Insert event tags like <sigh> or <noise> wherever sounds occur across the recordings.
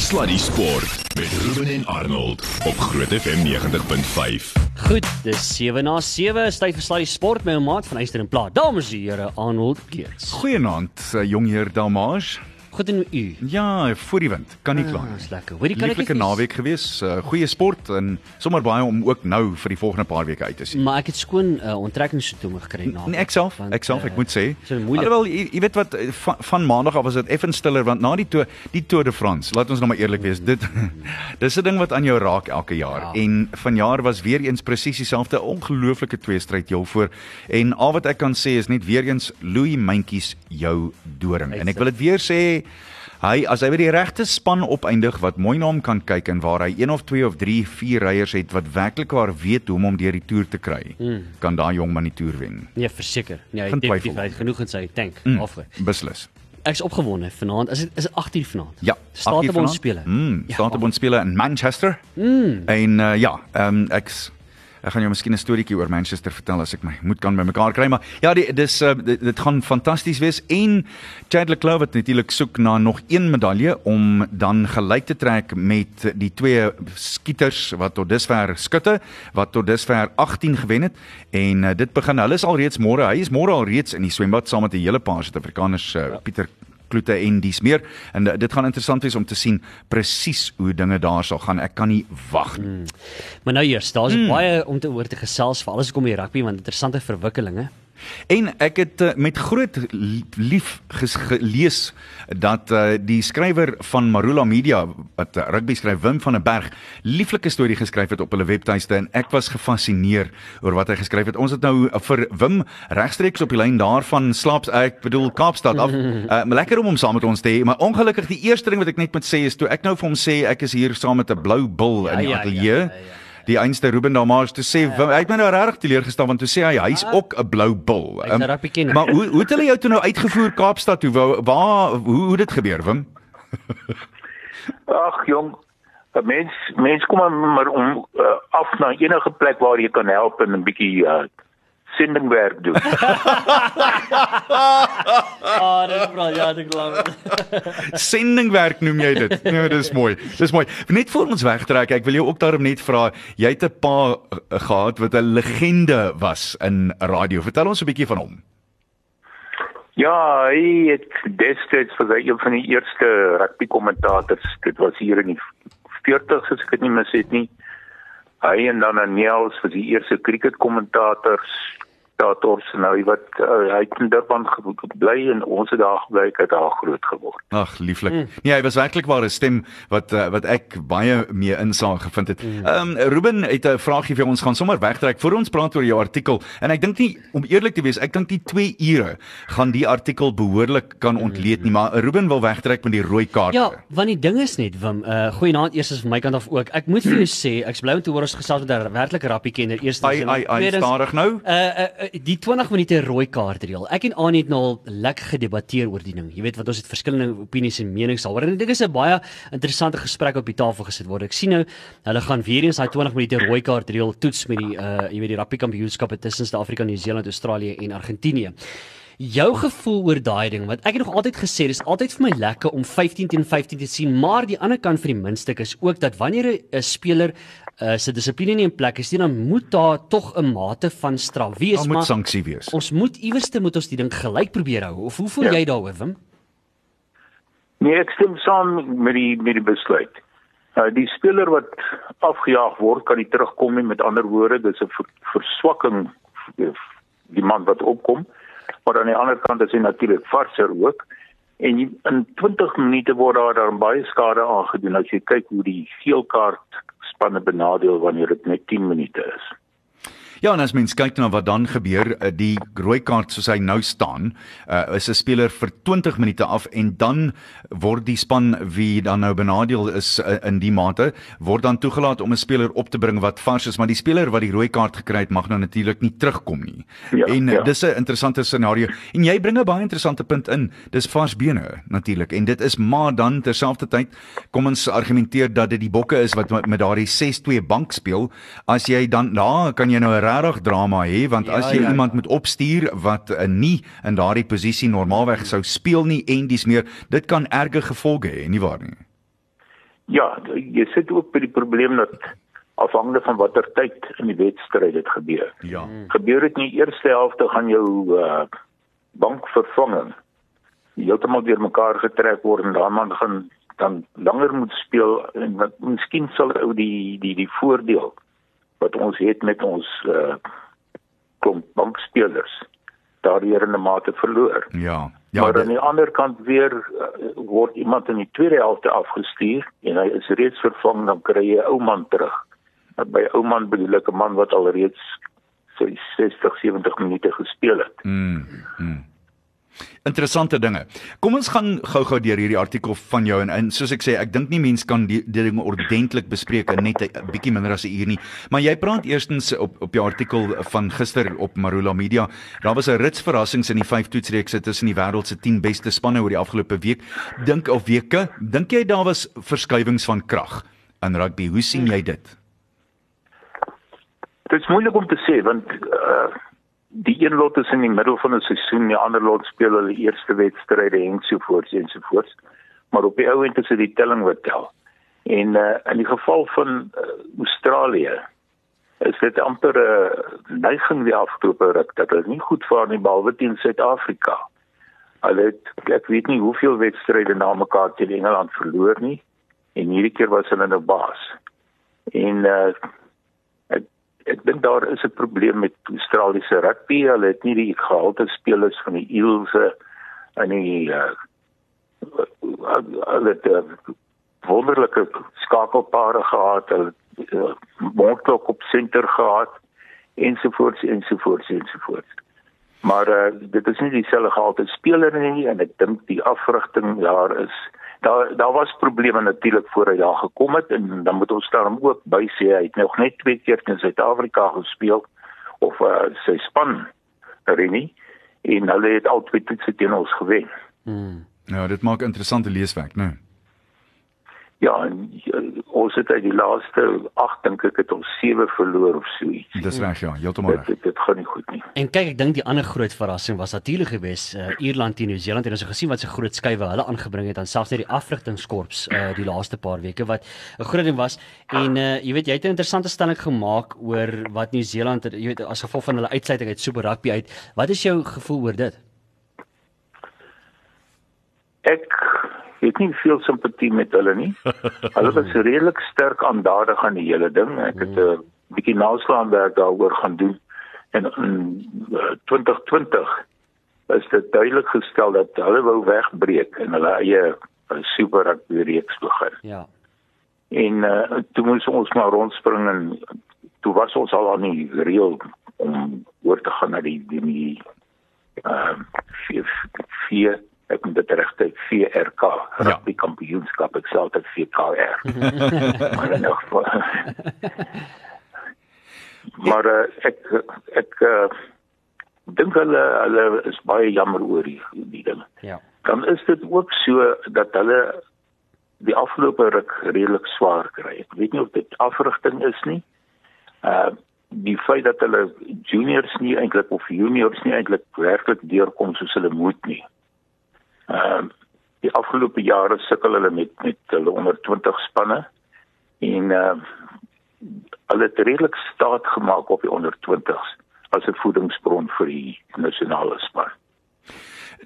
Sluddy Sport met Ruben en Arnold op Groot FM 90.5. Goed, dis 7 na 7, is tyd vir Sluddy Sport met 'n maat van Eyster en Plaas. Dames en here, Arnold Geerts. Goeienaand, uh, jongheer Damage. Goed en u. Ja, voor die wind, kan nie kla Ah, nie. Dis lekker. Hoorie kan ek Lieflike net naweek gewees, uh, goeie sport en sommer baie om ook nou vir die volgende paar weke uit te sien. Maar ek het skoon uh, onttrekkingssintome gekry na. Nee, ek self, ek self, ek moet sê. Alhoewel jy, jy weet wat eh, van, van maandag af was dit effens stiller want na die to, die Tour de France, laat ons nou maar eerlik wees, dit <laughs> dis 'n ding wat aan jou raak elke jaar. Ja. En vanjaar was weer eens presies dieselfde ongelooflike tweestryd heel voor. En al wat ek kan sê is net weer eens Louis Mentjies jou doring. En ek wil dit weer sê Hy as hy by die regte span opeindig wat mooi na hom kan kyk en waar hy een of twee of drie vier ryers het wat werklik waar weet hoe om hom deur die toer te kry, mm. kan daai jong man die toer wen. Nee, verseker. Nee, hy het definitief hy het genoeg in sy tank Mm. afge. Beslis. Ek's opgewonde vanaand. Is dit is dit 8uur vanaand? Ja, Statebond spele. Mm, Ja, Statebond spele in Manchester. Mm. En uh, ja, ehm um, ek's ek gaan jou miskien 'n storieetjie oor Manchester vertel as ek my moed kan bymekaar kry, maar ja, die, dis uh, dit, dit gaan fantasties wees en Chad Leclerc wat natuurlik soek na nog een medalje om dan gelyk te trek met die twee skieters wat tot dusver skutte wat tot dusver 18 gewen het en uh, dit begin hulle is al reeds môre, hy is môre al reeds in die swembad saam met 'n hele paar Suid-Afrikaners uh, Pieter kloete en dis meer en uh, dit gaan interessant wees om te sien presies hoe dinge daar sal gaan. Ek kan nie wag nie. Mm. Maar nou eers, daar's Hmm. mm. baie om te oor te gesels vir alles kom die rugby want interessante verwikkelinge. En ek het uh, met groot lief gelees dat uh, die skrywer van Marula Media wat uh, rugby skryf Wim van der Berg lieflike storie geskryf het op hulle webtuiste en ek was gefassineer oor wat hy geskryf het. Ons het nou uh, vir Wim regstreeks op die lyn daarvan slaaps ek bedoel Kaapstad af. <laughs> Uh, lekker om hom saam met ons te hê, maar ongelukkig die eerste ding wat ek net moet sê is toe ek nou vir hom sê ek is hier saam met 'n blou bil Ja, in die ja, ja, ateljee. ja, ja. Die einste Ruben Damars toe sê ja. hy het my nou regtig teleurgestel want toe sê hy hy's ook 'n blou bil. Rugbykenner. maar hoe hoe het hulle jou toe nou uitgevoer Kaapstad toe? Waar waar hoe hoe dit gebeur, Wim? <laughs> Ag jong, 'n mens mens kom maar om uh, af na enige plek waar jy kan help en 'n bietjie uh, sendingwerk doen. <laughs> <laughs> Ah, dit vra ja, dit glo. <laughs> Sendingwerk noem jy dit. Ja, dis mooi. Dis mooi. Net voor ons wegtrek, ek wil jou ook daarom net vra, jy het 'n pa uh, gehad wat 'n legende was in radio. Vertel ons 'n bietjie van hom. ja, hy het destyds vir hy een van die eerste rugby kommentators. Dit was hier in die 40s as ek dit nie mis het nie. Hy en dan Aniels vir die eerste cricket kommentators tators nou hy wat uh, hy het in Durban gebly en ons het daar gebly ek het daar groot geword. Ag, lieflik. Mm. Nee, hy was werklik waar 'n stem wat uh, wat ek baie mee insaag gevind het. Ehm um, Ruben het 'n vraagie vir ons gaan sommer wegtrek voor ons praat oor jou artikel. En ek dink nie om eerlik te wees, ek dink die 2 ure gaan die artikel behoorlik kan ontleed nie, maar Ruben wil wegtrek met die rooi kaart. Ja, want die ding is net Wim, uh goeienaand eers is van my kant af ook. Ek moet vir jou sê, ek's bly om te hoor ons gesels met 'n werklike rappie kenner. Eerstens Ai ai ai stadig nou. Uh, uh die 20 minute rooi kaart reël. Ek en Annie het nou al lekker gedebatteer oor die ding. Jy weet wat ons het verskillende opinies en menings daaroor. En dit is 'n baie interessante gesprek op die tafel gesit word. Ek sien nou hulle gaan weer eens daai 20 minute rooi kaart reël toets met die uh jy weet die rugby kampioenskappe tussen Suid-Afrika, Nieu-Seeland, Australië en Argentinië. Jou gevoel oor daai ding, want ek het nog altyd gesê dis altyd vir my lekker om 15 teen 15 te sien, maar die ander kant van die muntstuk is ook dat wanneer 'n speler uh, sy dissipline nie in plek is nie, dan moet daar tog 'n mate van straf wees, Daar moet maar sanksie wees. ons moet iewerste moet ons die ding gelyk probeer hou. Of hoe voel Ja. jy daaroor, Wim? Nee, ek stem saam met die met die besluit. Uh, die speler wat afgejaag word, kan nie terugkom nie. Met ander woorde, dis 'n ver, verswakking vir die man wat opkom. Maar aan die ander kant is hy natuurlik varser ook. En in 20 minute word daar dan baie skade aangedoen as jy kyk hoe die geel kaart spanne benadeel wanneer dit net 10 minute is. Ja, en as mens kyk na wat dan gebeur, eh, die rooi kaart soos hy nou staan, uh, is 'n speler vir 20 minute af en dan word die span wie dan nou benadeel is uh, in die mate, word dan toegelaat om 'n speler op te bring wat vars is, maar die speler wat die rooi kaart gekry het, mag nou natuurlik nie terugkom nie. Ja, en ja. dis 'n interessante scenario. En jy bring 'n baie interessante punt in. Dis vars bene natuurlik en dit is maar dan terselfdertyd kom ons argumenteer dat dit die bokke is wat met, met daardie 6-2 bank speel. As jy dan daar kan jy nou 'n regtig drama hê want Ja, as jy ja. iemand moet opstuur wat uh, nie in daardie posisie normaalweg sou speel nie en dis meer dit kan erge gevolge hê nie waar nie. Ja, jy sit ook by die probleem dat afhangende van watter tyd in die wedstryd dit gebeur. Ja. Gebeur dit nie eerste helfte gaan jou uh, bankvervanging heeltemal deur mekaar getrek word en dan gaan dan langer moet speel en wat miskien sal ou die die die voordeel wat ons het met ons uh, klomp bankspelers daardeur in 'n mate verloor. Ja. Ja, maar dit- aan die ander kant weer uh, word iemand in die tweede helfte afgestuur en hy is reeds vervang dan kry jy 'n ou man terug. Nou, By ou man bedoel ek 'n man wat al reeds sy 60, 70 minute gespeel het. Mm, mm. Interessante dinge. Kom ons gaan gou-gou deur hierdie artikel van jou en, en soos ek sê, ek dink nie mense kan die, die dinge ordentlik bespreek in net 'n bietjie minder as 'n uur nie. Maar jy praat eerstens op op jou artikel van gister op Marula Media. Daar was 'n rits verrassings in die vyf toetsreekse tussen die wêreld se 10 beste spanne oor die afgelope week. Dink of weke, dink jy daar was verskuiwings van krag in rugby? Hoe sien jy dit? Dit is moeilik om te sê want uh, die een lot is in die middel van 'n seisoen, die ander lot speel hulle eerste wedstryde en so voort en so voort. Maar op die ou end is dit die telling wat tel. En uh, in die geval van uh, Australië is dit amper 'n uh, neiging die afgelope ruk dat hulle nie goed vaar nie behalwe teen Suid-Afrika. Hulle het ek weet nie hoeveel wedstryde na mekaar teen Engeland verloor nie en hierdie keer was hulle nou baas. En uh, ek dink daar is 'n probleem met Australiese rugby. Hulle het nie die gehalte spelers van die Eelse in die uh, hulle het uh, wonderlike skakelpare gehad. Hulle uh, mondklok op senter gehad ensovoorts ensovoorts ensovoorts. Maar uh, dit is nie dieselfde gehalte speler nie en ek dink die afrigting daar is daar daar was probleme natuurlik voor hy daar gekom het en dan moet ons daarom ook by sê hy het nog net twee keer teen Suid-Afrika gespeel of uh, sy span Renie en hulle het al twee toetse teen ons gewen. Hmm. Ja, dit maak interessante leeswerk, né? Nee. Ja, en, uh, ons het uit die laaste 8 dink ek het ons 7 verloor of so iets. Dis reg, ja, heeltemal Dit, reg. dit dit gaan nie goed nie. En kyk, ek dink die ander groot verrassing was natuurlik geweest uh, Ierland teen Nieu-Seeland en ons het gesien wat se groot skuwe hulle aangebring het aan selfs net die afrigtingskorps uh, die laaste paar weke wat 'n groot ding was en uh, jy weet jy het 'n interessante stelling gemaak oor wat Nieu-Seeland jy weet as gevolg van hulle uitsluiting uit Super Rugby uit. Wat is jou gevoel oor dit? Ek het nie veel simpatie met hulle nie. <laughs> Hulle was redelik sterk aandadig aan die hele ding. Ek het 'n uh, bietjie naslaanwerk daaroor gaan doen en in uh, 2020 is dit duidelik gestel dat hulle wou wegbreek en hulle eie uh, super rugby reeks begin. Ja. En uh, toe moes ons maar rondspring en toe was ons al aan die reël om oor te gaan na die die, die ehm vier vier ek moet dit regtig VRK rugby kampioenskap ek sê altyd VKR <laughs> maar in elk geval maar uh, ek ek uh, dink hulle hulle is baie jammer oor die die ding Ja. dan is dit ook so dat hulle die afgelope ruk redelik swaar kry. Ek weet nie of dit afrigting is nie. Uh die feit dat hulle juniors nie eintlik of juniors nie eintlik werklik deurkom soos hulle moet nie. Ehm uh, die afgelope jare sukkel hulle met met hulle onder 20 spanne en uh hulle het redelik staat gemaak op die onder 20s as 'n voedingsbron vir die nasionale span.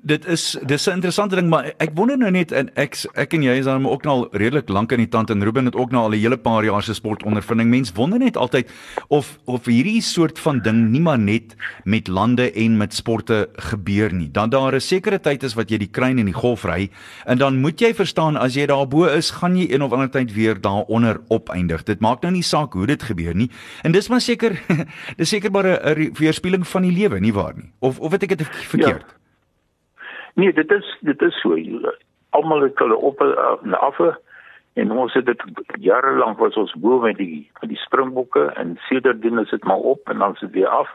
Dit is dis 'n interessante ding, maar ek wonder nou net en ek ek en jy is dan ook nou al redelik lank in die tand en Ruben het ook nou al 'n hele paar jaar se sportondervinding. Mens wonder net altyd of of hierdie soort van ding nie maar net met lande en met sporte gebeur nie. Dan daar 'n sekere tyd is wat jy die kruin en die golf ry en dan moet jy verstaan as jy daarbo is, gaan jy een of ander tyd weer daaronder opeindig. Dit maak nou nie saak hoe dit gebeur nie. En dis maar seker <laughs> dis seker maar 'n weerspieëling van die lewe, nie waar nie? Of of het ek dit verkeerd? Ja. Nee, dit is dit is so. Almal het hulle op en af en ons het dit jare lank was ons bo met die met die springbokke en sedertdien is dit maar op en dan dit weer af.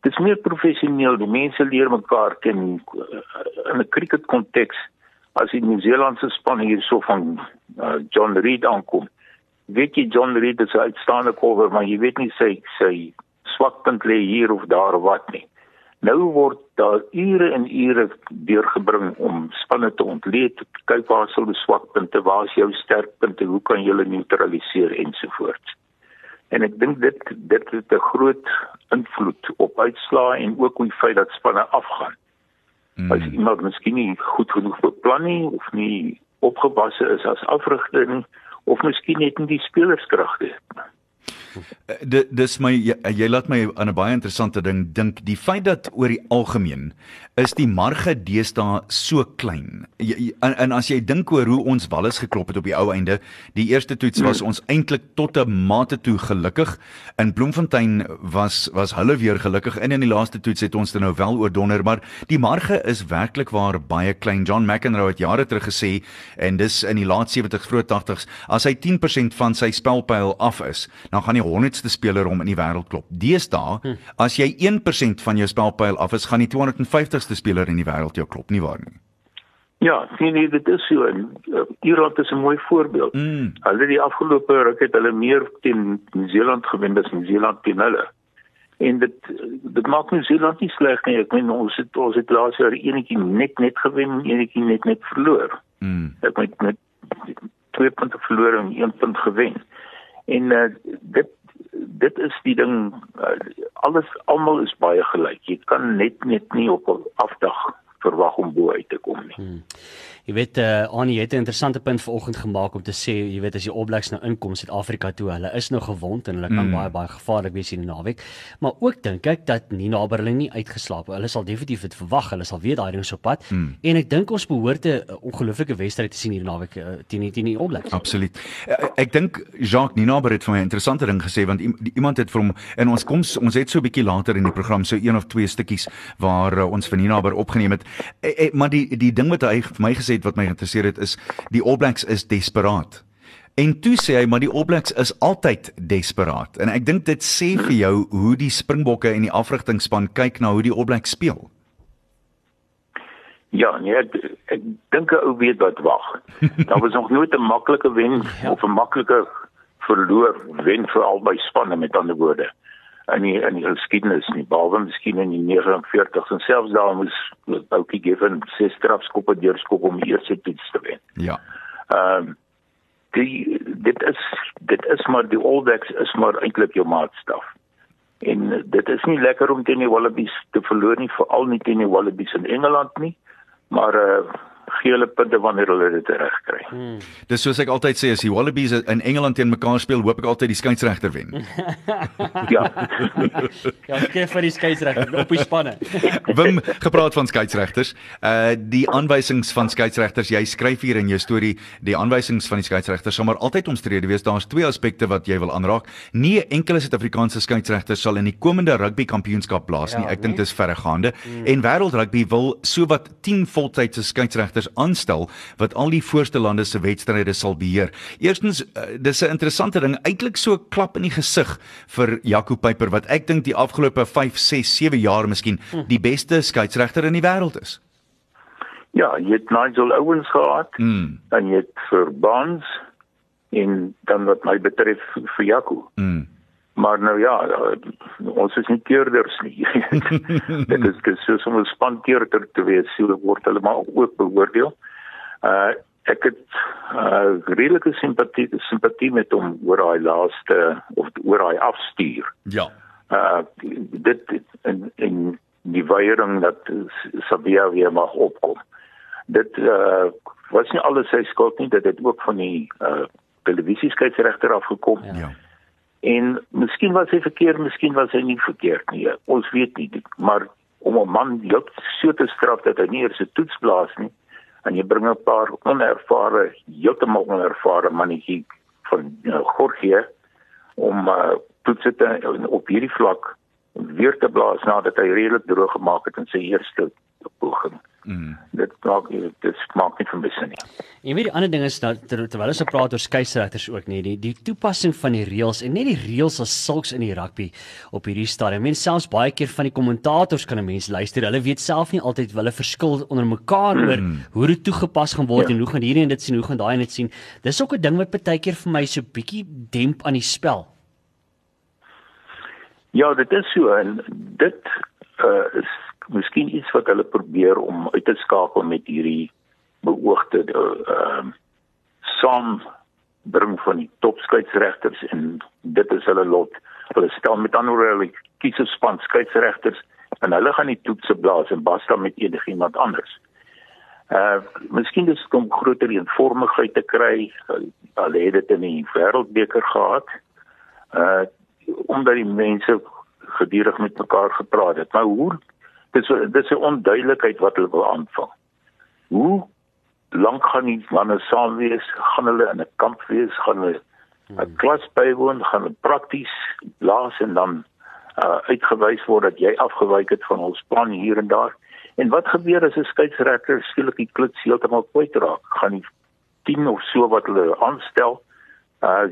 Dit is meer professioneel. Die mense leer mekaar ken eh, in 'n cricket konteks. As die Nieu-Seelandse span hierso van uh, John Reid aankom. Weet jy John Reid is 'n uitstaande cover, maar jy weet nie sy sy swakpunt lê hier of daar of wat nie. Nou word daar ure en ure deurgebring om spanne te ontleed, te kyk waar is hulle swakpunte, waar is jou sterkpunte, hoe kan jy hulle neutraliseer ensovoorts. En ek dink dit dit het 'n groot invloed op uitslae en ook hoe die feit dat spanne afgaan. Mm. As iemand miskien nie goed genoeg beplan nie of nie opgewasse is as afrigter nie of miskien net nie die spelerskragte het nie. Eh, dit dis my jy, jy laat my aan 'n baie interessante ding dink. Die feit dat oor die algemeen is die marge deesdae so klein. Jy, en, en as jy dink oor hoe ons wallis geklop het op die ou einde die eerste toets was ons eintlik tot 'n mate toe gelukkig. In Bloemfontein was was hulle weer gelukkig. En in die laaste toets het ons dit nou wel oordonder maar die marge is werklik waar baie klein. John McEnroe het jare terug gesê en dis in die laat 70s vroeg 80s as hy 10% van sy spelpyl af is dan gaan die 100ste speler om in die wêreld klop. Deesdae, hm. as jy 1% van jou spelpyl af is, gaan die 250ste speler in die wêreld jou klop nie waar nie. Ja, sien jy dit is so en uh, Ierland is 'n mooi voorbeeld. Mm. Hulle die afgelope ruk het hulle meer teen Nieu-Seeland gewen as Nieu-Seeland teen hulle. En dit dit maak Nieu-Seeland nie sleg nie. Ek meen ons het ons het laas jaar enetjie net net gewen, enetjie net net verloor. Mm. Ek met met twee punte verloor en een punt gewen. En uh, dit dit is die ding uh, alles almal is baie gelyk. Jy kan net net nie op 'n afdag verwag om bo uit te kom nie. Hmm. Jy weet eh uh, Annie het 'n interessante punt vanoggend gemaak om te sê, jy weet as die All Blacks nou inkom Suid-Afrika toe, hulle is nou gewond en hulle kan mm. baie baie gevaarlik wees in die naweek. Maar ook dink ek dat nie naby hulle nie uitgeslaap. Hulle sal definitief dit verwag. Hulle sal weet daai ding is op pad. Mm. En ek dink ons behoort 'n ongelooflike wedstryd te sien hier naweek uh, teen teen die All Blacks. Absoluut. Uh, ek dink Jacques Ninaber het vir my 'n interessante ding gesê want iemand het vir hom en ons kom ons het so 'n bietjie later in die program so een of twee stukkies waar uh, ons vir Ninaber opgeneem het. Uh, uh, maar die die ding wat hy vir my gesê het wat my geïnteresseer het is die All Blacks is desperaat. En toe sê hy maar die All Blacks is altyd desperaat. En ek dink dit sê vir jou hoe die Springbokke en die afrigtingspan kyk na hoe die All Blacks speel. Ja, nee, ek, ek dink 'n ou weet wat wag. <laughs> Daar was nog nooit 'n maklike wen ja. of 'n maklike verloor wen vir albei spanne met ander woorde in die in die geskiedenis nie behalwe miskien in die 49 en selfs daar moes Oukie Given ses strafskoppe deurskop om die eerste toets te wen. Ja. Ehm um, die dit is dit is maar die All Blacks is maar eintlik jou maatstaf. En dit is nie lekker om teen die Wallabies te verloor nie, veral nie teen die Wallabies in Engeland nie. Maar uh gele punte wanneer hulle dit reg kry. Hmm. Dis soos ek altyd sê as die Wallabies in Engeland teen mekaar speel, hoop ek altyd die skeieregter wen. <laughs> ja. <laughs> ja, kyk vir die skeieregter op die spanne. <laughs> Wim gepraat van skeieregters. Uh die aanwysings van skeieregters, jy skryf hier in jou storie, die aanwysings van die skeieregters sal maar altyd omstrede wees. Daar's twee aspekte wat jy wil aanraak. Nie enkele Suid-Afrikaanse skeieregter sal in die komende rugby kampioenskap blaas nie. Ja, ek dink dit is verregaande. Hmm. En wêreld rugby wil sowat 10 voltydse skeieregters skeieregters aanstel wat al die voorste lande se wedstryde sal beheer. Eerstens uh, dis 'n interessante ding, eintlik so klap in die gesig vir Jaco Peyper wat ek dink die afgelope 5, 6, 7 jaar miskien die beste skeieregter in die wêreld is. Ja, jy het Nigel Owens gehad mm. en jy het vir Bonds en dan wat my betref vir Jaco. Mm. Maar nou ja, ons is nie keerders nie. <laughs> dit is dis so om 'n spankeerder te wees, so word hulle maar ook beoordeel. Uh ek het uh redelike simpatie simpatie met hom oor daai laaste of oor daai afstuur. Ja. Uh dit in in die weiering dat Sabia weer mag opkom. Dit uh was nie alles sy skuld nie, dit het ook van die uh televisieskeieregter afgekom. Ja. ja. En miskien was hy verkeerd, miskien was hy nie verkeerd nie. Ons weet nie, maar om 'n man jop so te straf dat hy nie eers 'n toets blaas nie en jy bring 'n paar onervare, heeltemal onervare mannetjie van uh, Gorgie om uh, toetse te op hierdie vlak weer te blaas nadat hy redelik droog gemaak het in sy eerste poging. Mm. Dit maak dit maak nie vermis nie. En weet die ander ding is dat ter, terwyl ons praat oor skeieregters ook nie, die die toepassing van die reëls en net die reëls as sulks in die rugby op hierdie stadium. Mense selfs baie keer van die kommentators kan 'n mens luister. Hulle weet self nie altyd hulle verskil onder mekaar oor mm. hoe dit toegepas gaan word ja. en hoe gaan hierdie en dit sien, hoe gaan daai net sien. Dis ook 'n ding wat baie keer vir my so bietjie demp aan die spel. Ja, dit is so en dit uh, is miskien iets wat hulle probeer om uit te skakel met hierdie beoogde ehm uh, saam bring van die topskeieregters en dit is hulle lot. Hulle stel met ander woorde hulle kies 'n span skeieregters en hulle gaan die toetse blaas en basta met enigiemand anders. Uh miskien is dit om groter eenvormigheid te kry. Hulle het dit in die wêreldbeker gehad. Uh omdat die mense gedurig met mekaar gepraat het. Maar hoe dis dis 'n onduidelikheid wat hulle wil aanvang. Hoe lank gaan die manne saam wees? Gaan hulle in 'n kamp wees? Gaan hulle 'n hmm. klas bywoon? Gaan hulle prakties blaas en dan uh uitgewys word dat jy afgewyk het van ons plan hier en daar? En wat gebeur as 'n skeieregter skielik die klits heeltemal kwytraak? Gaan die 10 of so wat hulle aanstel uh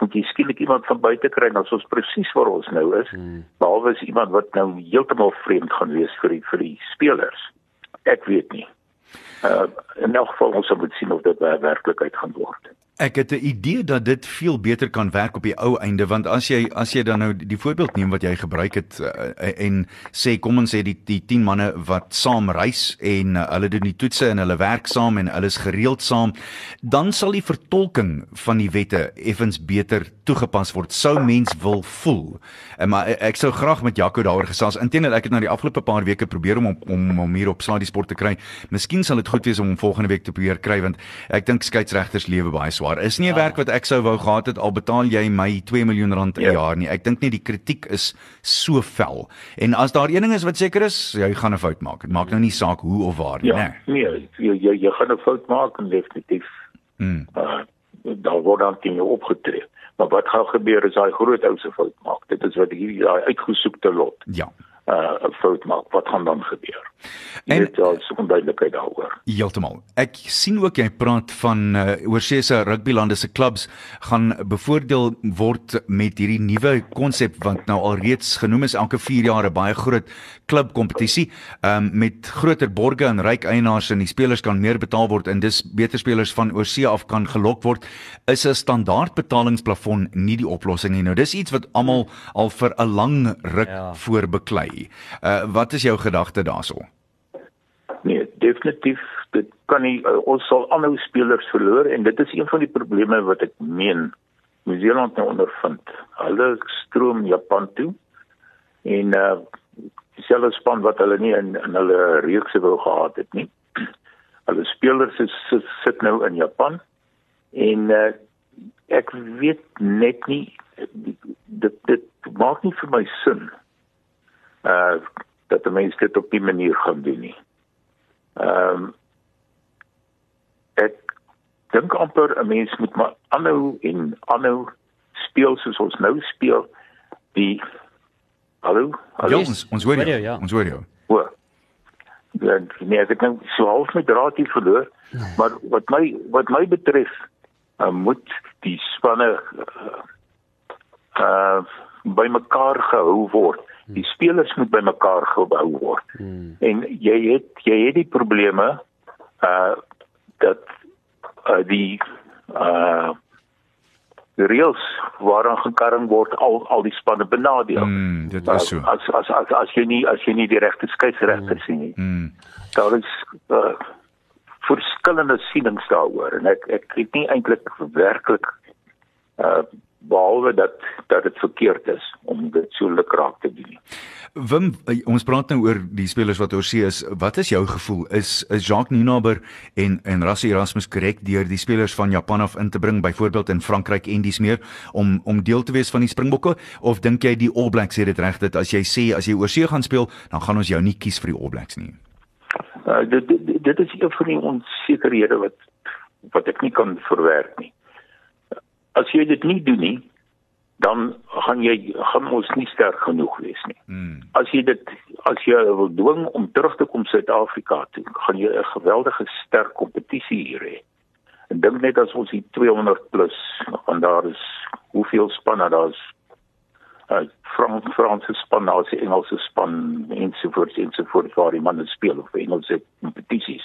moet jy skielik iemand van buite kry dan ons presies waar ons nou is hmm. behalwe as iemand wat nou heeltemal vreemd gaan wees vir die vir die spelers. Ek weet nie. Uh, in elk geval ons moet sien of dit werklikheid gaan word Ek het 'n idee dat dit veel beter kan werk op die ou einde want as jy as jy dan nou die voorbeeld neem wat jy gebruik het uh, en sê kom ons sê die die 10 manne wat saam reis en uh, hulle doen die toetse en hulle werk saam en hulle is gereeld saam dan sal die vertolking van die wette effens beter toegepas word sou mens wil voel. Uh, maar ek sou graag met Jaco daaroor gesels. Inteendeel ek het nou die afgelope paar weke probeer om om om, hier op Slaa die sport te kry. Miskien sal dit goed wees om hom volgende week te probeer kry want ek dink skeieregters lewe baie swaar swaar. Is nie 'n ja. werk wat ek sou wou gehad het al betaal jy my 2 miljoen rand 'n ja. jaar nie. Ek dink nie die kritiek is so vel. En as daar een ding is wat seker is, jy gaan 'n fout maak. Dit maak nou nie saak hoe of waar nie, ja, nee. Nee, jy jy jy gaan 'n fout maak en definitief. Mm. Uh, daar word dan dinge opgetree. Maar wat gaan gebeur as daai groot ou se fout maak? Dit is wat hier daai uitgesoekte lot. Ja uh 'n fout maak, wat gaan dan gebeur? En dit is onduidelikheid daaroor. Heeltemal. Ek sien ook jy praat van uh, oorsee se rugbylande se klubs gaan bevoordeel word met hierdie nuwe konsep wat nou al reeds genoem is elke 4 jaar 'n baie groot klubkompetisie um, met groter borge en ryk eienaars en die spelers kan meer betaal word en dis beter spelers van oorsee af kan gelok word is 'n standaard betalingsplafon nie die oplossing nie. Nou dis iets wat almal al vir 'n lang ruk ja. Voorbeklei. Uh wat is jou gedagte daaroor? Nee, definitief dit kan nie uh, ons sal aanhou spelers verloor en dit is een van die probleme wat ek meen Nieu-Seeland nou ondervind. Hulle stroom Japan toe en uh dieselfde span wat hulle nie in in hulle reekse wou gehad het nie. <clears throat> Hulle spelers is sit nou in Japan en uh ek weet net nie dit dit maak nie vir my sin uh dat die mense dit op die manier gaan doen nie. Ehm um, ek dink amper 'n mens moet maar aanhou en aanhou speel soos ons nou speel. Die Hallo? Hallo. Ja, ons ons hoor jou. Ja. Ons hoor jou. O. Ja, nee, ek het nou so half my draad hier verloor, maar wat my wat my betref, uh, moet die spanne uh, uh bymekaar gehou word die spelers moet bymekaar gebou word. Hmm. En jy het jy het die probleme uh dat uh die uh reëls waaraan gekarring word al al die spanne benadeel. Mm, dit is so. As as as as jy nie as jy nie die regte skeieregter mm. sien nie. Mm. Daar is uh, verskillende sienings daaroor en ek ek weet nie eintlik werklik uh behalwe dat dat dit verkeerd is om dit so lukraak te doen. Wim, ons praat nou oor die spelers wat oorsee is. Wat is jou gevoel? Is is Jacques Nienaber en en Rassie Erasmus korrek deur die spelers van Japan af in te bring, byvoorbeeld in Frankryk en dis meer om om deel te wees van die Springbokke of dink jy die All Blacks het dit reg dat as jy sê as jy oorsee gaan speel, dan gaan ons jou nie kies vir die All Blacks nie? Uh, dit, dit dit is een van die onsekerhede wat wat ek nie kan verwerk nie as jy dit nie doen nie, dan gaan jy gaan ons nie sterk genoeg wees nie. Hmm. As jy dit as jy wil dwing om terug te kom Suid-Afrika toe, gaan jy 'n geweldige sterk kompetisie hier hê. En dink net as ons hier 200 plus en daar is hoeveel spanne daar is uh Frans Franse span, daar is Engelse span en so voort en so voort waar die manne speel of Engelse kompetisies.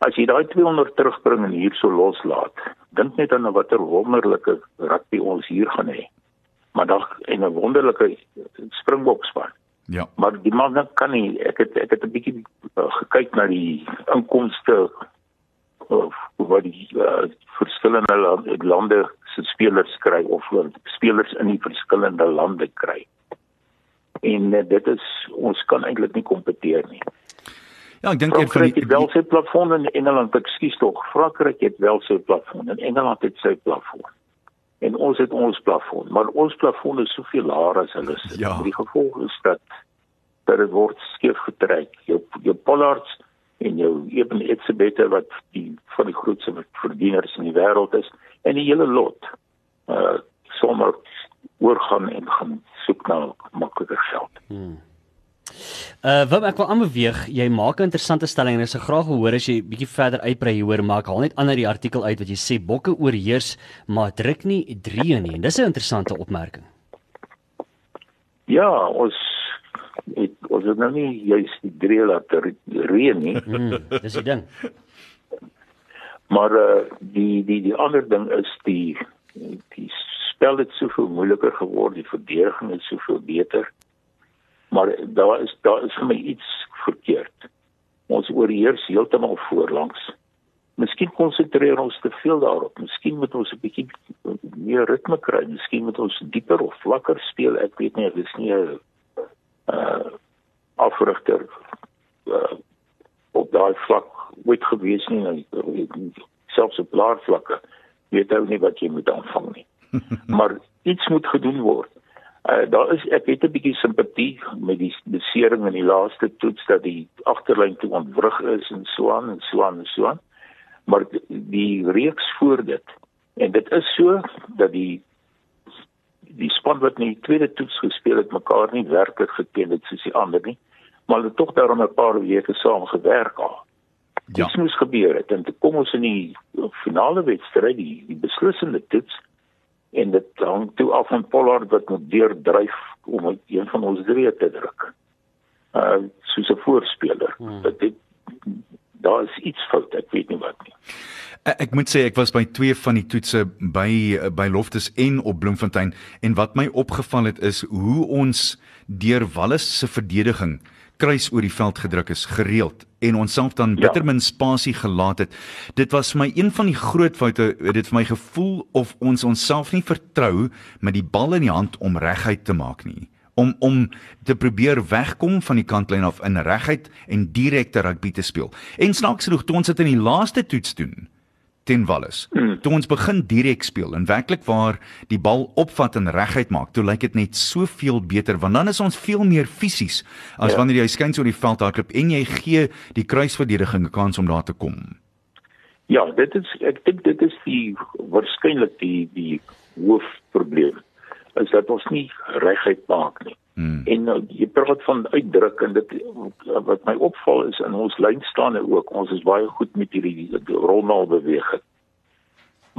As jy daai 200 terugbring en hier so loslaat, dink net aan watter wonderlike rugby ons hier gaan hê. Maar dan en 'n wonderlike springbokspan. Ja. Maar die man kan nie ek het ek het 'n bietjie uh, gekyk na die inkomste of wat die uh, verskillende lande, lande se spelers kry of spelers in die verskillende lande kry. En uh, dit is ons kan eintlik nie kompeteer nie. Ja, ek dink een van die het wel sy plafon in Engeland, ekskuus tog. Frankryk het wel sy plafon en Engeland het sy plafon. En ons het ons plafon, maar ons plafon is soveel laer as hulle se. Ja. Die gevolg is dat dat dit word skeef getrek. Jou jou Pollards en jou Eben Etzebeth wat die van die grootste verdieners in die wêreld is en die hele lot uh sommer oorgaan en gaan soek na makliker geld. Uh Wim, ek wil aanbeweeg. Jy maak 'n interessante stelling en ek sou graag hoor as jy bietjie verder uitbrei hieroor, maar ek haal net ander die artikel uit wat jy sê bokke oorheers, maar druk nie drie nie. En dis 'n interessante opmerking. Ja, ons het ons het nou nie juis die drie laat re- reën nie. Mm, dis die ding. <laughs> Maar uh die die die ander ding is die die spel het soveel moeiliker geword, die verdediging is soveel beter. Maar daar is daar is vir my iets verkeerd. Ons oorheers heeltemal voorlangs. Miskien konsentreer ons te veel daarop. Miskien moet ons 'n bietjie meer ritme kry. Miskien moet ons dieper of vlakker speel. Ek weet nie, dit is nie 'n uh afrigter uh, op daai vlak ooit gewees nie. Nou, selfs op laer vlakke weet ou nie wat jy moet aanvang nie. <laughs> maar iets moet gedoen word. Uh, daar is ek het 'n bietjie simpatie met die besering in die laaste toets dat die agterlyn toe ontwrig is en so aan en so aan en so aan. Maar die, reeks voor dit en dit is so dat die die span wat in die tweede toets gespeel het mekaar nie werklik geken het soos die ander nie, maar hulle tog daarom 'n paar weke saam gewerk al. Ja. Iets moes gebeur het en toe kom ons in die finale wedstryd, die, die beslissende toets en dit hang toe af van Pollard wat moet deurdryf om een van ons drie te druk. Uh soos 'n voorspeler. Hmm. Dat dit daar is iets fout, ek weet nie wat nie. Ek, moet sê ek was by twee van die toetse by by Loftus en op Bloemfontein en wat my opgeval het is hoe ons deur Wallis se verdediging kruis oor die veld gedruk is gereeld en onsself dan Ja. bitter min spasie gelaat het. Dit was my een van die groot foute, dit vir my gevoel of ons onsself nie vertrou met die bal in die hand om reguit te maak nie om om te probeer wegkom van die kantlyn af in reguit en direkte rugby te speel. En snaaks genoeg toe ons dit in die laaste toets doen teen Wallis. Hmm. Toe ons begin direk speel en werklik waar die bal opvat en reguit maak, toe lyk dit net soveel beter want dan is ons veel meer fisies as Ja. wanneer jy skuins oor die veld hardloop en jy gee die kruisverdediging 'n kans om daar te kom. Ja, dit is ek dink dit is die waarskynlik die die hoofprobleem is dat ons nie reguit maak nie. Hmm. En nou, jy praat van uitdruk en dit wat my opval is in ons lynstaande ook, ons is baie goed met hierdie die rolmaal beweging.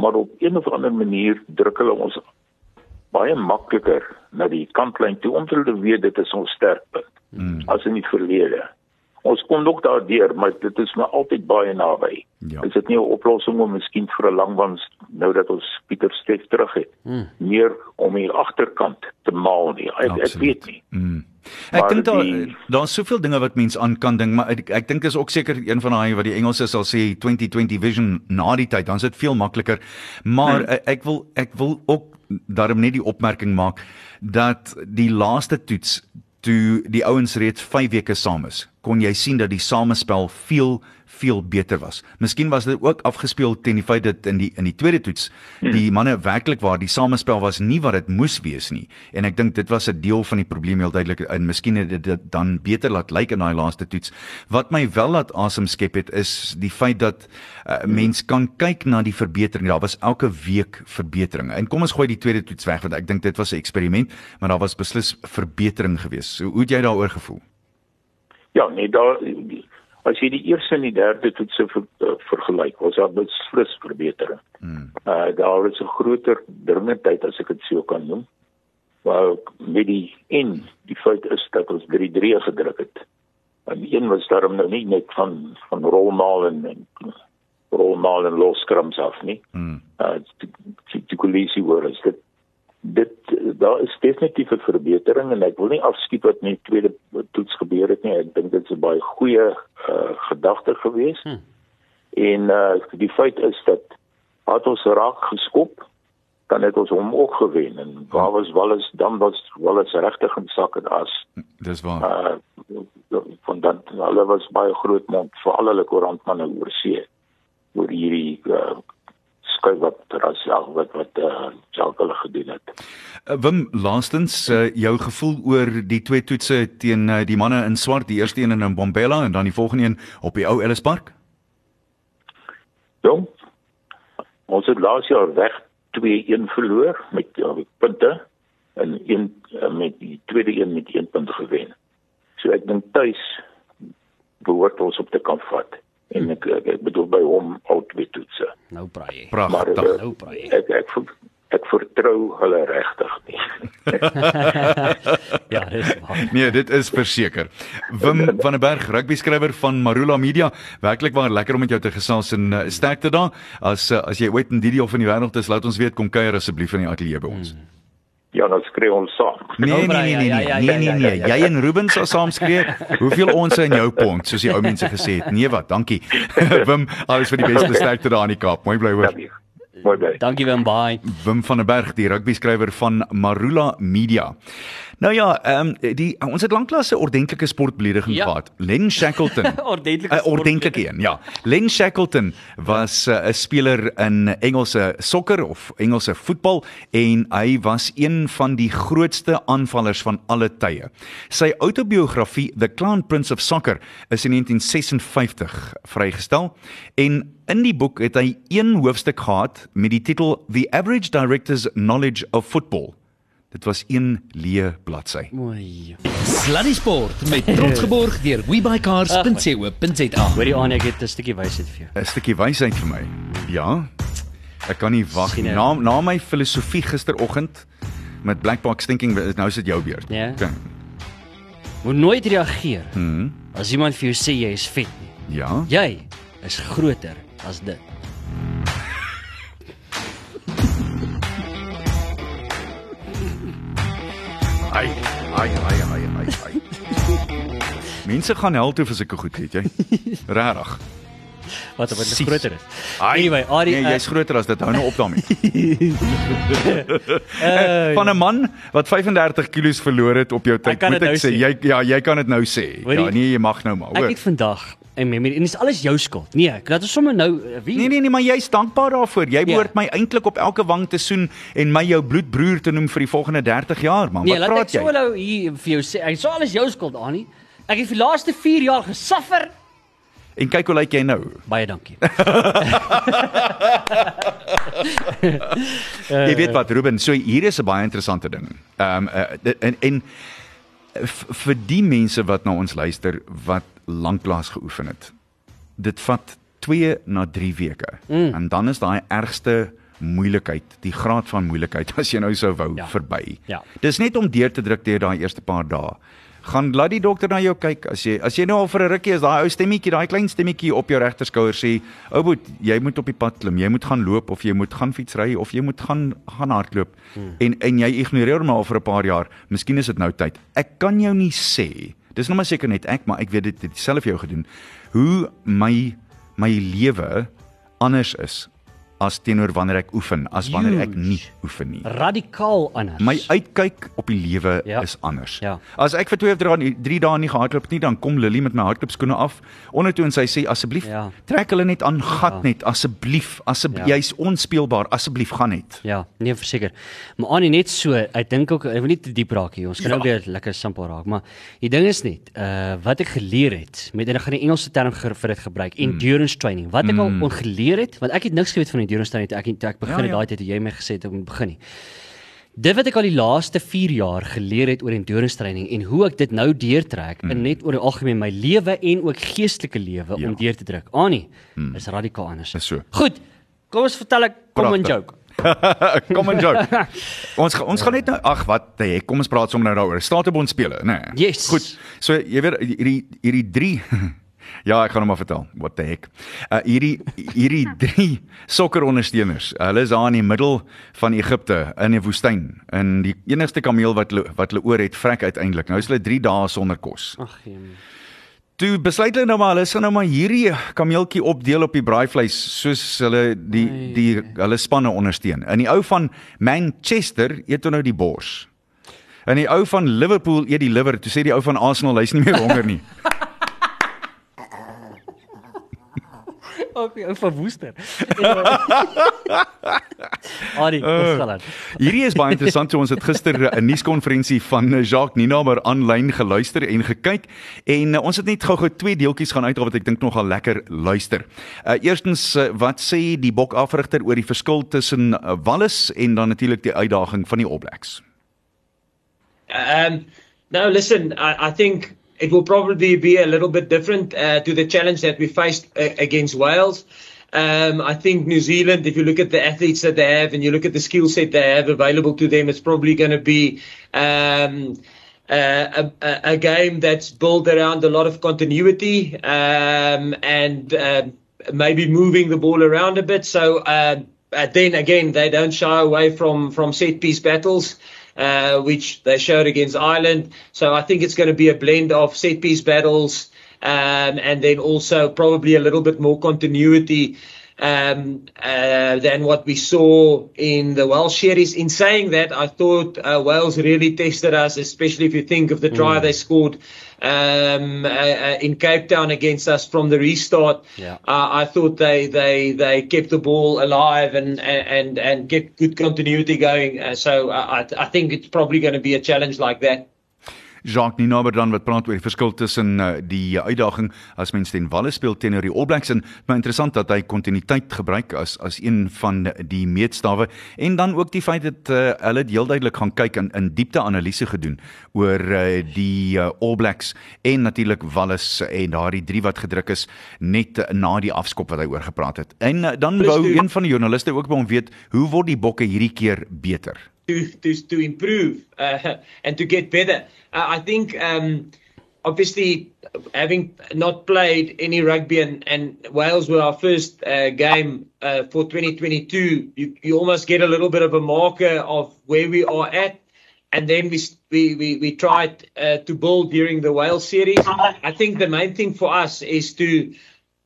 Maar op een of ander manier druk hulle ons baie makliker na die kantlyn toe omdat hulle weet dit is ons sterkpunt Hmm. as in die verlede. Ons kom nog daardeur, maar dit is maar altyd baie naby. Ja. Is dit nie 'n oplossing om miskien vir 'n langbans nou dat ons Pieter Steef terug het, Hmm. meer om die agterkant te maal nie? Ek, ek Absoluut. weet nie. Mm. Ek dink daar daar's soveel dinge wat mens aan kan dink, maar ek, ek dink is ook seker een van daai wat die Engelse sal sê 2020 vision na die tyd, dan is dit veel makliker. Maar Hmm. ek, ek wil ek wil ook daarom net die opmerking maak dat die laaste toets toe die ouens reeds 5 weke saam is, kon jy sien dat die samespel veel veel beter was. Miskien was dit ook afgespeel teen die feit dat in die in die tweede toets die manne werklik waar die samespel was nie wat dit moes wees nie. En ek dink dit was 'n deel van die probleem heel duidelik en miskien het dit dan beter laat lyk in daai laaste toets. Wat my wel laat asem skep het is die feit dat uh, mens kan kyk na die verbetering. Daar was elke week verbetering. En kom ons gooi die tweede toets weg want ek dink dit was 'n eksperiment, maar daar was beslis verbetering gewees. So hoe het jy daaroor gevoel? Ja, nee, daar as jy die eerste en die derde toetse ver, uh, vergelyk, was daar beslis verbetering. Hmm. Uh daar is 'n groter dringendheid as ek dit so kan noem. Maar met die en die feit is dat ons 3-3 gedruk het. En een was daarom nou nie net van van rolmaal en, en rolmaal en los skrums af nie. Hmm. Uh die, die, die polisie hoor is dit dit daar is definitief 'n verbetering en ek wil nie afskiet wat die tweede toets gebeur het nie. Ek dink dit is 'n baie goeie uh, gedagte geweest. Hmm. En uh, die feit is dat het ons raak geskop dan het ons hom ook gewen en waar was Wallis dan was Wallis regtig in sak en as dis waar uh, van dan hulle was baie groot mond vir al hulle koerantmanne oor see oor hierdie uh, skuif wat rasjaag wat wat uh, hulle gedoen het. Uh, Wim, laastens uh, jou gevoel oor die twee toetse teen uh, die manne in swart, die eerste een in Bombela en dan die volgende een op die ou Ellis Park? Jong. Ons het laas jaar weg 2-1 verloor met uh, punte en een uh, met die tweede een met 1 punt gewen. So ek dink tuis behoort ons op te kan vat en ek ek, ek bedoel by hom al twee toetse. Nou praai jy. Pragtig. Maar, uh, Nou praai jy. Ek ek ek vertrou hulle regtig nie. <laughs> ja, dis waar. Nee, dit is verseker. Wim van der Berg, rugby skrywer van Marula Media. Werklik waar lekker om met jou te gesels en uh, sterkte daar. As uh, as jy ooit in die deel van die wêreld is, laat ons weet kom kuier asseblief in die ateljee by ons. Hmm. Ja, dan skree ons saam. Nee nee nee nee Ja, nee ja, ja, nee nee nee. Jy en Ruben sal saam skree. Hoeveel ons in jou pond, soos die ou mense gesê het. Nee wat, dankie. <laughs> Wim, alles vir die beste sterkte daar in die Kaap. Mooi bly hoor. Mooi bly. Dankie Wim, bye. Wim van der Berg, die rugby skrywer van Marula Media. Nou ja, ehm um, die ons het lanklaas 'n ordentlike sportbelediging Ja. gehad. Len Shackleton. <laughs> Ordentlike 'n Ordentlike een, ja. Len Shackleton was eh, 'n uh, speler in Engelse sokker of Engelse voetbal en hy was een van die grootste aanvallers van alle tye. Sy outobiografie The Clown Prince of Soccer is in 1956 vrygestel en in die boek het hy een hoofstuk gehad met die titel The Average Director's Knowledge of Football. Dit was een leë bladsy. Mooi. Sluddy Sport met <laughs> trots geborg deur webycars.co.za. Hoorie aan, ek het 'n stukkie wysheid vir jou. 'n Stukkie wysheid vir my. Ja. Ek kan nie wag nie. Na na my filosofie gisteroggend met Blackbox thinking nou is dit jou beurt. Ja. Okay. Moet nooit reageer Mhm. as iemand vir jou sê jy is vet nie. Ja. Jy is groter as dit. Ai, ai, ai, ai, ai, ai. <laughs> Mense gaan hel toe vir sulke goed, weet jy? Regtig. Wat wat Sies. groter is. Ai, Anyway, Ari, nee, uh, jy's groter as dit. Hou nou op daarmee. uh, <laughs> Van 'n man wat 35 kg verloor het op jou tyd, kan moet ek nou sê, sê. jy ja, jy kan dit nou sê. Hoorie, Ja, nee, jy mag nou maar, ek hoor. het vandag 'n memory en dis alles jou skuld. Nee, ek laat ons sommer nou uh, wie Nee nee nee, maar jy's dankbaar daarvoor. Jy Ja. behoort my eintlik op elke wang te soen en my jou bloedbroer te noem vir die volgende 30 jaar, man. Nee, Wat laat ek praat so jy? nou hier vir jou sê. Ek sou alles jou skuld aan nie. Ek het vir die laaste 4 jaar gesuffer. En kyk hoe lyk jy nou. Baie dankie. <laughs> Jy weet wat, Ruben, so hier is 'n baie interessante ding. Ehm um, uh, en en v- vir die mense wat na ons luister wat lanklaas geoefen het. Dit vat 2 na 3 weke. Mm. En dan is daai ergste moeilikheid, die graad van moeilikheid <laughs> as jy nou sou wou Ja. verby. Ja. Dis net om deur te druk deur daai eerste paar dae. Gaan laat die dokter na jou kyk as jy as jy nou al vir 'n rukkie is daai ou stemmetjie, daai klein stemmetjie op jou regterskouer sê, "Ou boet, jy moet op die pad klim, jy moet gaan loop of jy moet gaan fietsry of jy moet gaan gaan hardloop." Hmm. En en jy ignoreer hom al vir 'n paar jaar. Miskien is dit nou tyd. Ek kan jou nie sê. Dis nog maar seker net ek, maar ek weet dit het self jou gedoen. Hoe my my lewe anders is as teenoor wanneer ek oefen, as wanneer ek nie oefen nie. Radikaal anders. My uitkyk op die lewe Ja. is anders. Ja. As ek vir 2 of 3 3 dae nie gehardloop het nie, dan kom Lily met my hardloopskoene af ondertoe en sy sê asseblief Ja. trek hulle net aan gat Ja. net asseblief, asseblief Ja. jy's onspeelbaar, asseblief gaan net. Ja, nee verseker. Maar Annie net so, ek dink ook ek wil nie te diep raak hier. Ons kan Ja. nou weer lekker simpel raak, maar die ding is net, uh wat ek geleer het met en ek gaan die Engelse term vir dit gebruik, Mm. endurance training. Wat ek al ongeleer het, want ek het niks geweet van endurance training toe ek toe ek begin Ja, het ja. daai tyd toe jy my gesê het moet begin nie. Dit wat ek al die laaste 4 jaar geleer het oor endurance training en hoe ek dit nou deurtrek mm. in net oor die algemeen my lewe en ook geestelike lewe ja. Om deur te druk. Annie, mm. is radikaal anders. Is so. Goed. Kom ons vertel ek kom 'n joke. <laughs> kom en joke. <laughs> ons ga- ons gaan net nou ag wat hey, kom ons praat sommer nou daaroor. Statebond spele, nê. Nee. Yes. Goed. So jy weet hierdie hierdie drie Ja, ek gaan hom maar vertel. What the heck. Uh hierdie hierdie <laughs> drie sokkerondersteuners. Hulle is daar in die middel van Egipte in 'n woestyn. En die enigste kameel wat hulle wat hulle oor het, vrek uiteindelik. Nou is hulle 3 dae sonder kos. Ag, jemie. Toe besluit hulle nou maar hulle gaan nou maar hierdie kameeltjie opdeel op die braaivleis soos hulle die Ai. die hulle spanne ondersteun. In die ou van Manchester eet hulle nou die bors. En die ou van Liverpool eet die liver. Toe sê die ou van Arsenal hy's nie meer honger nie. <laughs> Ook ou van Woester. Adi, ons gaan aan. Hierdie is baie interessant. So ons het gister 'n nuuskonferensie van eh, Jacques Ninaber aanlyn geluister en gekyk en uh, ons het net gou-gou twee deeltjies gaan uithaal wat ek dink nogal lekker luister. Uh eerstens uh, wat sê die bokafrigter oor die verskil tussen uh, Wallis en dan natuurlik die uitdaging van die All Blacks? Um, no, listen, I, I think it will probably be a little bit different uh, to the challenge that we faced uh, against Wales. Um, I think New Zealand, if you look at the athletes that they have and you look at the skill set they have available to them, it's probably going to be um, uh, a, a game that's built around a lot of continuity um, and uh, maybe moving the ball around a bit. So uh, then again, they don't shy away from from set piece battles. Uh, which they showed against Ireland. So I think it's going to be a blend of set piece battles um, and then also probably a little bit more continuity um, uh, than what we saw in the Welsh series. In saying that, I thought uh, Wales really tested us, especially if you think of the try they scored um, uh, uh, in Cape Town against us from the restart. Yeah. Uh, I thought they, they, they kept the ball alive and, and, and get good continuity going. Uh, so I, I think it's probably going to be a challenge like that. Jacques Ninaber dan wat praat oor die verskil tussen uh, die uitdaging as mens teen Wallis speel teenoor die All Blacks en maar interessant dat hy kontinuïteit gebruik as as een van die meetstawe en dan ook die feit dat uh, hulle heel duidelik gaan kyk in in diepte analise gedoen oor uh, die uh, All Blacks en natuurlik Wallis en daardie drie wat gedruk is net uh, na die afskop wat hy oor gepraat het. En uh, dan wou een van die joernaliste ook by hom weet hoe word die bokke hierdie keer beter? To to to improve uh, and to get better. Uh, I think um, obviously having not played any rugby and, and Wales were our first uh, game uh, for 2022, you, you almost get a little bit of a marker of where we are at. And then we we we, we tried uh, to build during the Wales series. I think the main thing for us is to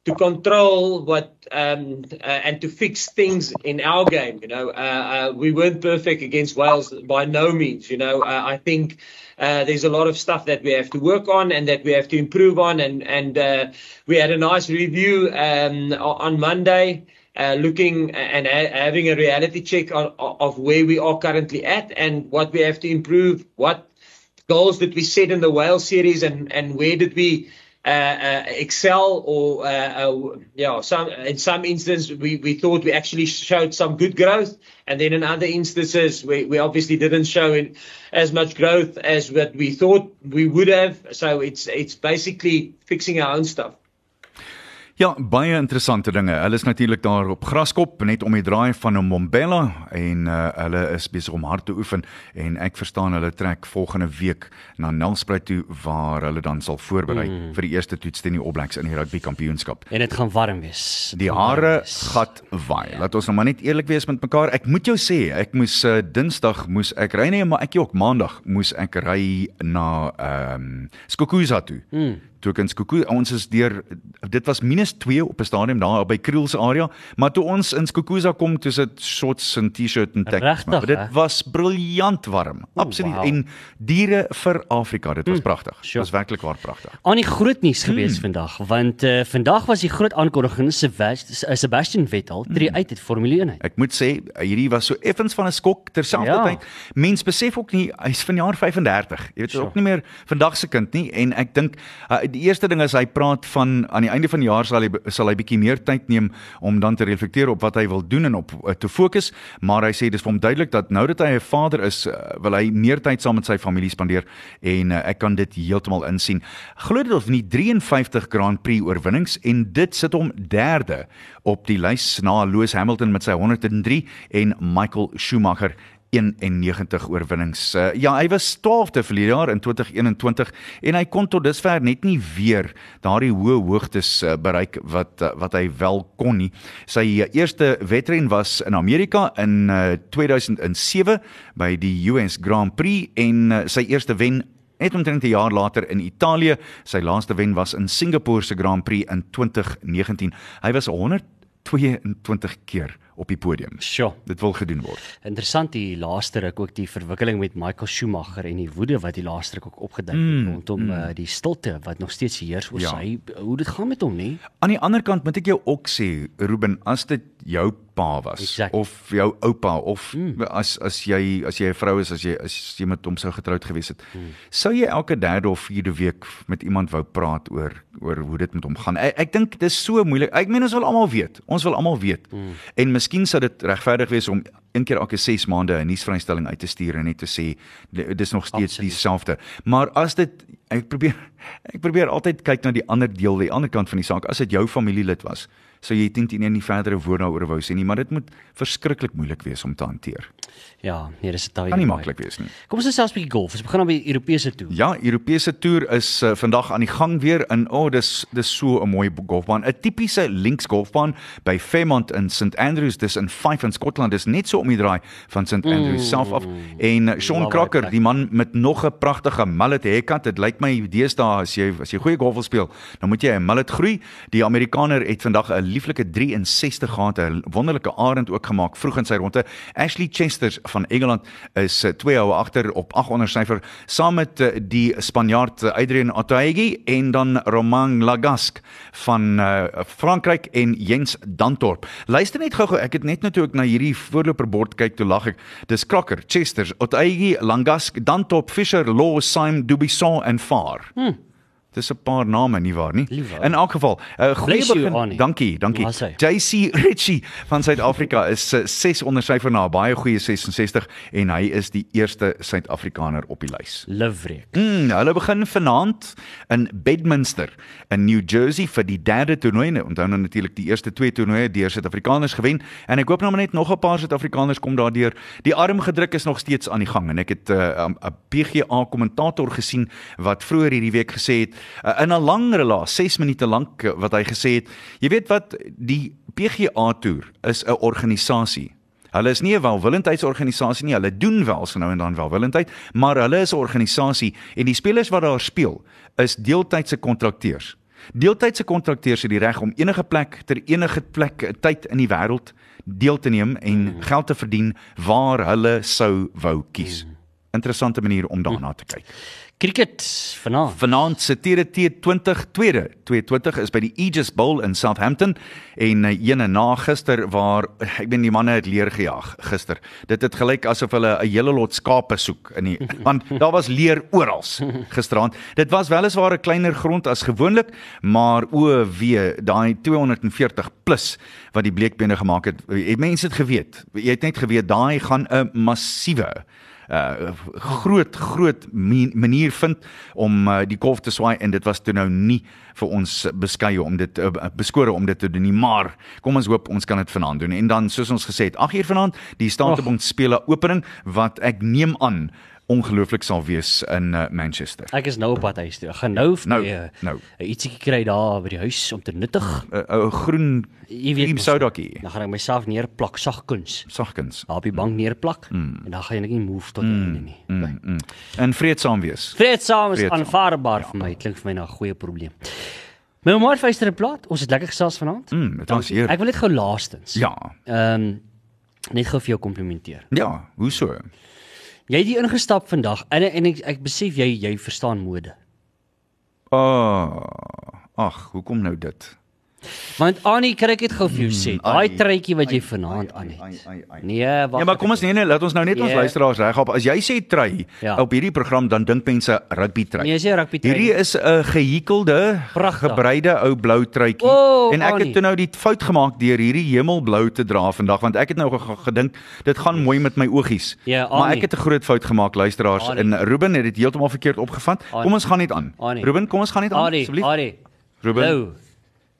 to control what um, uh, and to fix things in our game. You know, uh, uh, we weren't perfect against Wales by no means. You know, uh, I think uh, there's a lot of stuff that we have to work on and that we have to improve on. And and uh, we had a nice review um, on Monday. Looking and ha- having a reality check on, of where we are currently at and what we have to improve, what goals did we set in the Wales series, and and where did we excel or uh, uh, you some in some instances we, we thought we actually showed some good growth and then in other instances we, we obviously didn't show in as much growth as what we thought we would have. So it's it's basically fixing our own stuff Ja, baie interessante dinge. Hulle is natuurlik daar op Graskop net om die draai van Mbombela en uh, hulle is besig om hard te oefen en ek verstaan hulle trek volgende week na Nelspruit toe waar hulle dan sal voorberei mm. vir die eerste toets teen die All Blacks in die rugby kampioenskap. En dit gaan warm wees. Die hare gat waai. Laat ons nou maar net eerlik wees met mekaar. Ek moet jou sê, ek moes uh, Dinsdag moes ek ry nee, maar ek ook Maandag moes ek ry na ehm um, Skokuza toe. Hmm. In Skokuza ons is deur dit was minus 2 op 'n stadium daar by Kriel se area, maar toe ons in Skokuza kom, toe sit shorts en T-shirt en. Regtig, maar dit hè? was briljant warm. Absoluut. wow. En diere vir Afrika, dit was pragtig. Dit sure. was werklik waar pragtig. Aan die groot nuus gewees hmm. vandag want uh, vandag was die groot aankondiging uh, Sebastian Vettel tree uit uit Formule 1 uit. Ek moet sê hierdie was so effens van 'n skok terselfdertyd. Ja. Mens besef ook nie hy's vanjaar 35. Jy weet Sure. sure. ook nie meer vandag se kind nie en ek dink uh, die eerste ding is hy praat van aan die einde van die jaar sal hy sal hy bietjie meer tyd neem om dan te reflekteer op wat hy wil doen en op uh, te fokus, maar hy sê dis vir hom duidelik dat nou dat hy 'n vader is, uh, wil hy meer tyd saam met sy familie spandeer en uh, ek kan dit heeltemal insien. Glo dit of nie 53 Grand Prix oorwinnings en dit sit hom derde op die lys na Lewis Hamilton met sy 103 en Michael Schumacher 91 oorwinnings. Uh, ja, hy was 12de verlede jaar in 2021 en hy kon tot dusver net nie weer daardie hoë hoogtes uh, bereik wat uh, wat hy wel kon nie. Sy uh, eerste wedren was in Amerika in uh, 2007 by die US Grand Prix en uh, sy eerste wen net omtrent 'n jaar later in Italië. Sy laaste wen was in Singapore se Grand Prix in 2019. Hy was 122 keer op die podium. Sjoe. Dit wil gedoen word. Interessant die laaste ruk ook die verwikkeling met Michael Schumacher en die woede wat die laaste ruk ook opgeduik het Mm, rondom mm. uh, die stilte wat nog steeds heers oor Ja. sy hoe dit gaan met hom nê. Aan die ander kant moet ek jou ook sê, Ruben, as dit jou pa was Exactly. of jou oupa of mm. as as jy as jy 'n vrou is as jy as jy met hom sou getroud gewees het, mm. sou jy elke derde of vierde week met iemand wou praat oor oor hoe dit met hom gaan. Ek, ek dink dis so moeilik. Ek meen ons wil almal weet. Ons wil almal weet. Mm. En miskien sou dit regverdig wees om een keer elke 6 maande 'n nuusvrystelling uit te stuur en net te sê di- dis nog steeds dieselfde. Maar as dit ek probeer ek probeer altyd kyk na die ander deel, die ander kant van die saak. As dit jou familielid was, sou jy teen teen nie verdere woord daaroor wou sê nie, maar dit moet verskriklik moeilik wees om te hanteer. Ja, nee, dis 'n taai. Kan nie maklik wees nie. Kom ons gesels 'n bietjie golf. Ons begin dan by die Europese toer. Ja, Europese toer is uh, vandag aan die gang weer in o, oh, dis dis so 'n mooi golfbaan, 'n tipiese links golfbaan by Fairmont in St Andrews, dis in Fife in Skotland, dis net so om die draai van St Andrews mm. self af. En uh, Sean Crocker, die man met nog 'n pragtige mullet haircut, dit lyk my deesdae as jy as jy goeie golf wil speel, dan moet jy 'n mullet groei. Die Amerikaner het vandag 'n lieflike 63 gehad, 'n wonderlike arend ook gemaak vroeg in sy ronde. Ashley Chesters van Engeland is eh, twee houe agter op 8 onder syfer saam met eh, die Spanjaard eh, Adrian Otaegi en dan Romain Lagasque van uh, Frankryk en Jens Dantorp. Luister net gou-gou, ek het net nou toe ek na hierdie voorloperbord kyk, toe lag ek. Dis Crocker, Chesters, Otaegi, Lagasque, Dantorp, Fisher, Law, Syme, Dubisson en Farr. Hmm. Dis 'n paar name nie waar nie. Liewe. In elk geval, 'n uh, goeie begin. Dankie, dankie. JC Ritchie van Suid-Afrika is 6 onder syfer na 'n baie goeie 66 en hy is die eerste Suid-Afrikaner op die lys. Livreek. Mm, hulle begin vanaand in Bedminster in New Jersey vir die derde toernooi. Nou, Onthou nou natuurlik die eerste twee toernooie deur Suid-Afrikaners gewen en ek hoop nou maar net nog 'n paar Suid-Afrikaners kom daardeur. Die armgedruk is nog steeds aan die gang en ek het 'n uh, 'n PGA kommentator gesien wat vroeër hierdie week gesê het uh, in 'n lang relaas, 6 minute lank uh, wat hy gesê het, jy weet wat die PGA toer is 'n organisasie. Hulle is nie 'n welwillendheidsorganisasie nie. Hulle doen wel so nou en dan welwillendheid, maar hulle is 'n organisasie en die spelers wat daar speel is deeltydse kontrakteurs. Deeltydse kontrakteurs het die reg om enige plek ter enige plek eh, tyd in die wêreld deel te neem en geld te verdien waar hulle sou wou kies. Interessante manier om daarna te kyk. Cricket vanaand. Vanaand se TD T20 tweede 22 is by die Aegis Bowl in Southampton en uh, ene na gister waar ek weet die manne het leer gejaag gister. Dit het gelyk asof hulle 'n hele lot skape soek in die <laughs> want daar was leer oral gisteraand. Dit was weliswaar 'n kleiner grond as gewoonlik, maar o wee, daai 240 plus wat die bleekbene gemaak het. Het mense dit geweet? Jy het net geweet daai gaan 'n massiewe uh groot groot manier vind om uh, die golf te swaai en dit was toe nou nie vir ons beskeie om dit uh, beskore om dit te doen nie. Maar kom ons hoop ons kan dit vanaand doen. En dan soos ons gesê het 8 uur vanaand die Statebond spele opening wat ek neem aan ongelooflik sal wees in uh, Manchester. Ek is nou op pad huis toe. Ek gaan nou vir Nou, uh, nou. ietsiekie kry daar by die huis om te nuttig. 'n uh, uh, groen cream mos. sodakie. Dan gaan ek myself neerplak sagkuns. Sagkens. Daar op die bank neerplak mm. en dan gaan ek nie move tot mm. einde nie. Mm. Mm, mm. En vreedsaam wees. Vreedsaam is Vreedsaam. aanvaarbaar ja. vir my. Klink vir my na 'n goeie probleem. My maar vyster 'n plaat. Ons het lekker gesels vanaand. Mm, dit was heerlik. Ek wil net gou laastens. Ja. Ehm um, net gou vir jou komplimenteer. Ja, hoe so? Jy het hier ingestap vandag en en ek, ek besef jy jy verstaan mode. Ah, ag, hoekom nou dit? Want Annie, kan ek dit gou vir jou sê? Daai truitjie wat jy vanaand aan het. Nee, wag. Ja, maar kom ons nee nee, laat ons nou net ons Ja. luisteraars regop. As jy sê trui Ja. op hierdie program dan dink mense rugby trui. Nee, jy sê rugby trui. Hierdie is 'n gehikelde, Pragtig. gebreide ou blou truitjie. O, en ek Annie. het toe nou die fout gemaak deur hierdie hemelblou te dra vandag want ek het nou ge- gedink dit gaan mooi met my oogies. Ja, maar ek het 'n groot fout gemaak luisteraars Annie. en Ruben het dit heeltemal verkeerd opgevat. Annie. Kom ons gaan net aan. Annie. Ruben, kom ons gaan net aan asseblief. Ruben. Lou,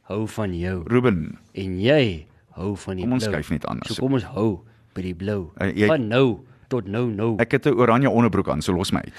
hou van jou Ruben. en jy hou van die Kom ons blou. skuif net aan, So kom ons hou by die blou. Uh, jy- Van nou tot nou nou. Ek het 'n oranje onderbroek aan, so los my uit.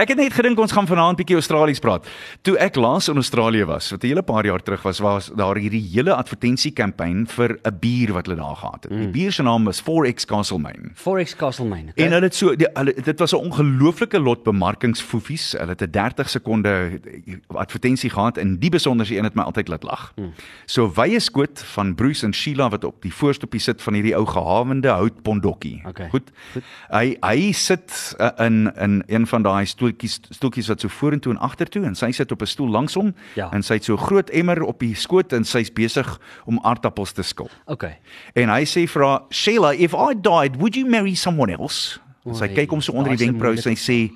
Ek het net gedink ons gaan vanaand bietjie Australies praat. Toe ek laas in Australië was, wat 'n hele paar jaar terug was, was daar hierdie hele advertensiekampanje vir 'n bier wat hulle daar gehad het. Die Mm. bier se naam was Forex Castlemaine. Forex Castlemaine. En hulle het so die, hulle dit was 'n ongelooflike lot bemarkingsfoefies. Hulle het 'n 30 sekonde advertensie gehad en die besonderse een het my altyd laat lag. Hmm. So wye skoot van Bruce en Sheila wat op die voorstoepie sit van hierdie ou gehawende houtpondokkie. Okay. Goed. Goed. Hy hy sit uh, in in een van daai stoeltjies stoeltjies wat so vorentoe en agtertoe en sy sit op 'n stoel langs hom Ja. en sy het so groot emmer op die skoot en sy's besig om aardappels te skil. Okay. En hy sê vir haar, "Sheila, if I died, would you marry someone else?" En sy Oei, kyk hom so onder die wenkbrauw en sy sê,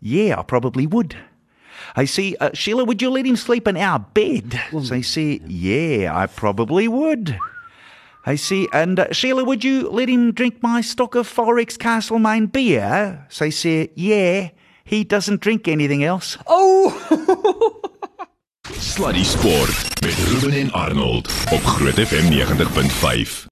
"Yeah, I probably would." Hy sê, uh, "Sheila, would you let him sleep in our bed?" Sy sê, "Yeah, I probably would." Hy see. "And uh, Sheila, would you let him drink my stock of Forex Castlemaine beer?" Sy sê, "Yeah, he doesn't drink anything else." Oh! Sluddy Sport met Ruben en Arnold op Groot FM 90.5.